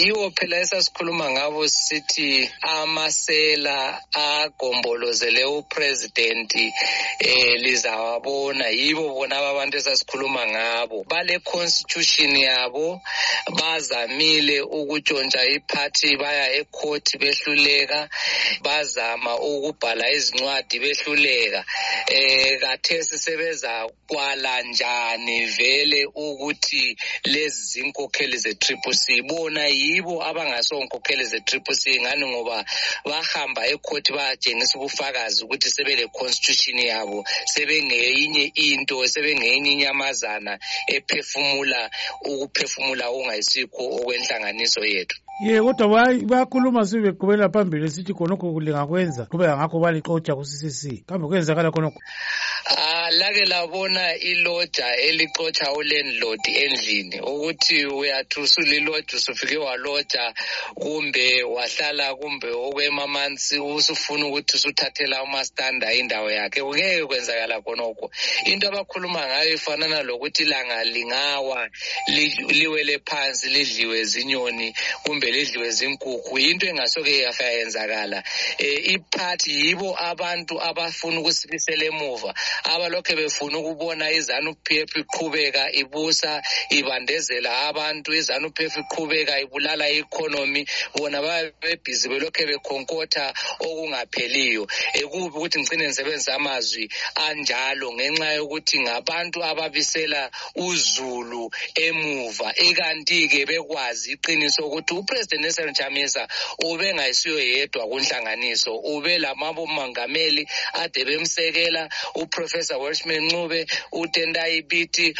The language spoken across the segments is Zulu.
yiwo phela esasikhuluma ngabo sithi amasela agombolozele upresidenti eh lizawabona. Yibo bona abantu esasikhuluma ngabo. Bale constitution yabo bazamile ukutshontsha iphathi baya ecourt behluleka bazama ukubhala izincwadi behluleka. Eh kathesi sebezakwala njani vele ukuthi lezi zinkokheli ze-triple c? Bona yibo abangasonkokheli ze-triple c ngani ngoba bahamba ecourt bayatshengisa ubufakazi ukuthi sebele constitution yabo sebengeyinye into sebengeyinye inyamazana ephefumula ukuphefumula okungayisikho okwenhlanganiso yethu. Ye kodwa bayakhuluma sibeqhubela phambili esithi khonokho lingakwenza qhubeka ngakho balixotsha ku-ccc kambe kwenzakala khonokho Ah lake labona iloja elixotsha ulandlord endlini ukuthi uyathi usuliloja usufike waloja kumbe wahlala kumbe okwemamansi usufuna ukuthi usuthathela umastanda indawo yakhe. Kungeke kwenzakala khonokho. Into abakhuluma ngayo ifanana lokuthi ilanga lingawa liwele phansi lidliwe zinyoni kumbe lidliwe zinkukhu yinto engasoke yafika yenzakala um iphathi yibo abantu abafuna ukusibisela emuva abalokhe befuna ukubona izanu p f iqhubeka ibusa ibandezela abantu izanu p f iqhubeka ibulala i-economy. Bona babe bebhizi belokhe bekhonkotha okungapheliyo. Ekubi ukuthi ngicine nisebenzisa amazwi anjalo ngenxa yokuthi ngabantu ababisela uzulu emuva. Ikanti-ke bekwazi iqiniso ukuthi upresident nelson chamisa ubengayisiyo yedwa kunhlanganiso ube lamabomongameli ade bemsekela uprofessor welshman ncube utendayi biti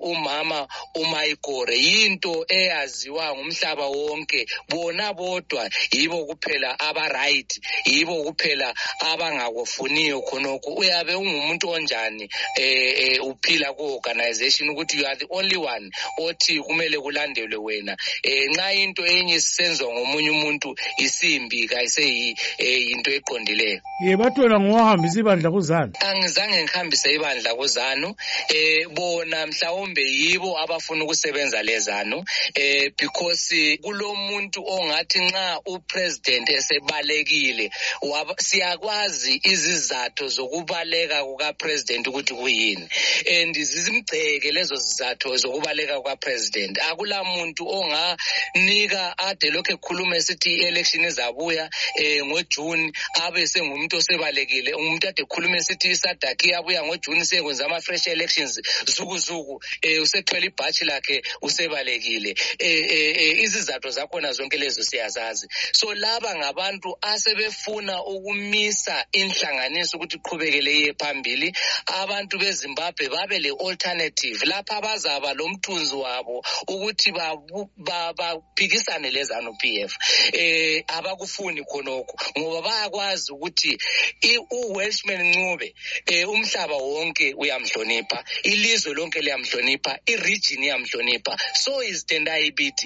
umama umayigore yinto eyaziwa ngumhlaba wonke. Bona bodwa yibo kuphela aba-right yibo kuphela abangakufuniyo khonokho. Uyabe ungumuntu onjani eh uphila ku-organization ukuthi you are the only one othi kumele kulandelwe wena? Eh nxa into enye isenzwa ngomunye umuntu isimbi kayiseyinto eqondileyo. Ye bathola ngowahambisa ibandla kuzanu angizange ngihambise ibandla kuzanu eh bona mhlawumbe yibo abafuna ukusebenza lezanu eh because kulomuntu ongathi nxa upresident esebalekile siyakwazi izizathu zokubaleka kukapresident ukuthi kuyini. And zizimgceke lezo zizathu zokubaleka kukapresident. Akula muntu onganika ade lokhu ekhuluma esithi i-election izabuya um ngojuni abe sengumuntu osebalekile umuntu ade ekhuluma esithi isadaki iyabuya ngojuni sekwenza ama-fresh elections zukuzuku um usethwele ibhatshi lakhe usebalekile. Um izizathu zakhona zonke lezo siyazazi. So laba ngabantu asebefuna ukumisa inhlanganiso ukuthi iqhubekele iye phambili abantu bezimbabwe babe le-alternative lapha bazaba lo mthunzi wabo ukuthi baphikisane lezanu p f. Eh abakufuni khonokho ngoba bayakwazi ukuthi uwelshman ncube eh umhlaba wonke uyamhlonipha ilizwe lonke liyamhlonipha iregion iyamhlonipha. So is tendai biti